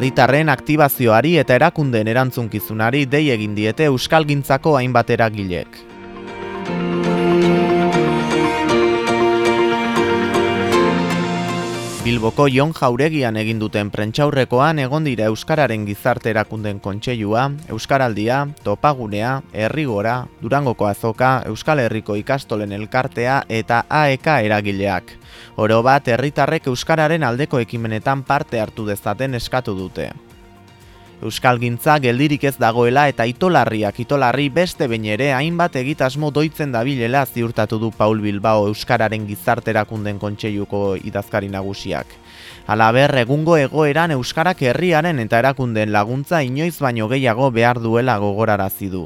herritarren aktibazioari eta erakunden erantzunkizunari dei egin diete euskalgintzako hainbat eragilek. Bilboko Jon Jauregian egin duten prentxaurrekoan egon dira Euskararen gizarte erakunden kontseilua, Euskaraldia, Topagunea, Herrigora, Durangoko Azoka, Euskal Herriko ikastolen elkartea eta AEK eragileak. Oro bat, herritarrek Euskararen aldeko ekimenetan parte hartu dezaten eskatu dute. Euskal Gintza geldirik ez dagoela eta itolarriak itolarri beste bain ere hainbat egitasmo doitzen dabilela ziurtatu du Paul Bilbao Euskararen gizarterakunden kontseiluko idazkari nagusiak. Alaber, egungo egoeran Euskarak herriaren eta erakunden laguntza inoiz baino gehiago behar duela gogorarazi du.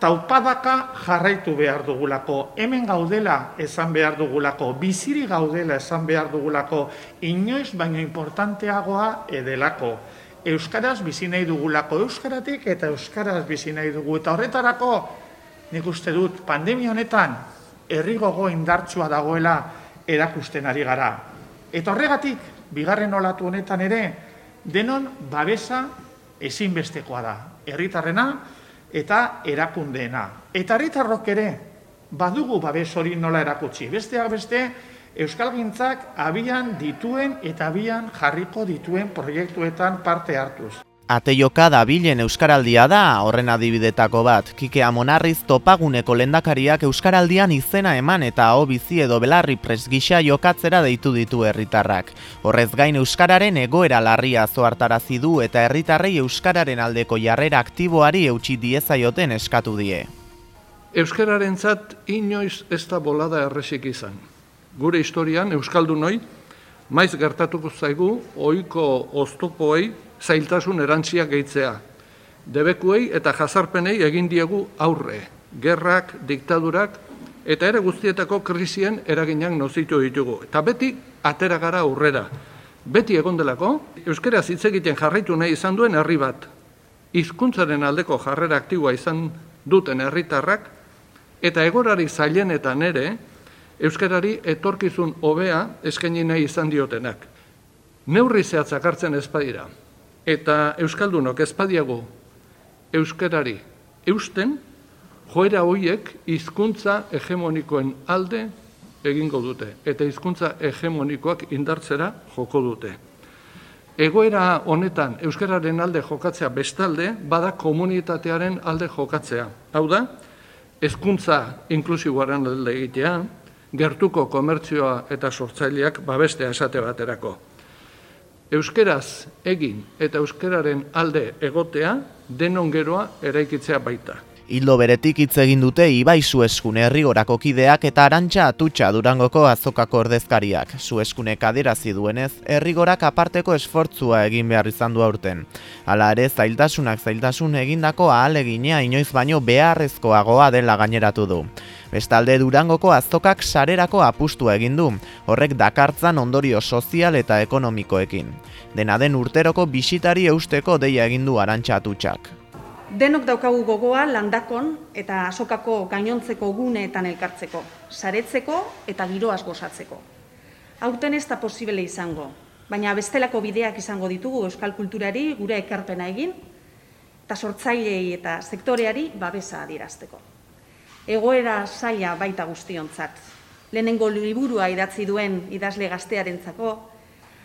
Taupadaka jarraitu behar dugulako, hemen gaudela esan behar dugulako, biziri gaudela esan behar dugulako, inoiz baino importanteagoa edelako. Euskaraz bizi nahi dugulako Euskaratik eta Euskaraz bizi nahi dugu. Eta horretarako, nik uste dut, pandemia honetan, herri gogo indartsua dagoela erakusten ari gara. Eta horregatik, bigarren olatu honetan ere, denon babesa ezinbestekoa da. Herritarrena eta erakundeena. Eta herritarrok ere, badugu babes hori nola erakutsi. Besteak beste, Euskalgintzak abian dituen eta abian jarriko dituen proiektuetan parte hartuz. Ateioka da bilen Euskaraldia da, horren adibidetako bat. Kike Amonarriz topaguneko lendakariak Euskaraldian izena eman eta hau bizi edo belarri presgisa jokatzera deitu ditu herritarrak. Horrez gain Euskararen egoera larria zoartarazi du eta herritarrei Euskararen aldeko jarrera aktiboari eutxi diezaioten eskatu die. Euskararen zat inoiz ez da bolada erresik izan gure historian euskaldunoi maiz gertatuko zaigu ohiko oztopoei zailtasun erantziak gehitzea. Debekuei eta jazarpenei egin diegu aurre, gerrak, diktadurak eta ere guztietako krisien eraginak nozitu ditugu. Eta beti atera gara aurrera. Beti egondelako, euskara hitz egiten jarraitu nahi izan duen herri bat. Hizkuntzaren aldeko jarrera aktiboa izan duten herritarrak eta egorari zailenetan ere euskarari etorkizun hobea eskaini nahi izan diotenak. Neurri zehatzak hartzen ezpadira eta euskaldunok ezpadiago euskarari eusten joera hoiek hizkuntza hegemonikoen alde egingo dute eta hizkuntza hegemonikoak indartzera joko dute. Egoera honetan euskararen alde jokatzea bestalde bada komunitatearen alde jokatzea. Hau da, hezkuntza inklusiboaren alde egitea, gertuko komertzioa eta sortzaileak babestea esate baterako. Euskeraz egin eta euskeraren alde egotea denon geroa eraikitzea baita. Hildo beretik hitz egin dute Ibai Sueskune herrigorako kideak eta Arantxa Atutxa Durangoko azokako ordezkariak. Sueskunek adirazi duenez, herrigorak aparteko esfortzua egin behar izan du aurten. Hala ere, zailtasunak zailtasun egindako ahaleginea inoiz baino beharrezkoagoa dela gaineratu du. Bestalde Durangoko azokak sarerako apustua egin du, horrek dakartzan ondorio sozial eta ekonomikoekin. Dena den urteroko bisitari eusteko deia egin du Arantxa. Denok daukagu gogoa landakon eta asokako gainontzeko guneetan elkartzeko, saretzeko eta giroaz gozatzeko. Aurten ez da posibele izango, baina bestelako bideak izango ditugu euskal kulturari gure ekarpena egin, eta sortzailei eta sektoreari babesa adirazteko. Egoera saia baita guztiontzat. Lehenengo liburua idatzi duen idazle gaztearentzako,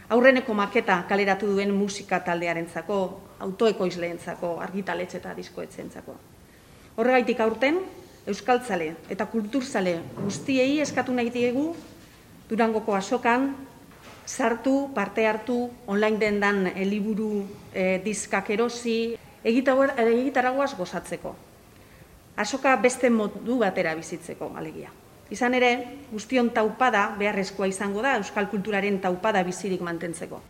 aurreneko maketa kaleratu duen musika taldearentzako, autoekoizleentzako, argitaletxe eta diskoetzentzako. Horregaitik aurten, euskaltzale eta kulturzale guztiei eskatu nahi diegu Durangoko asokan sartu, parte hartu, online dendan e, liburu e, diskak erosi, egitaragoaz gozatzeko. Asoka beste modu batera bizitzeko, alegia. Izan ere, guztion taupada beharrezkoa izango da euskal kulturaren taupada bizirik mantentzeko.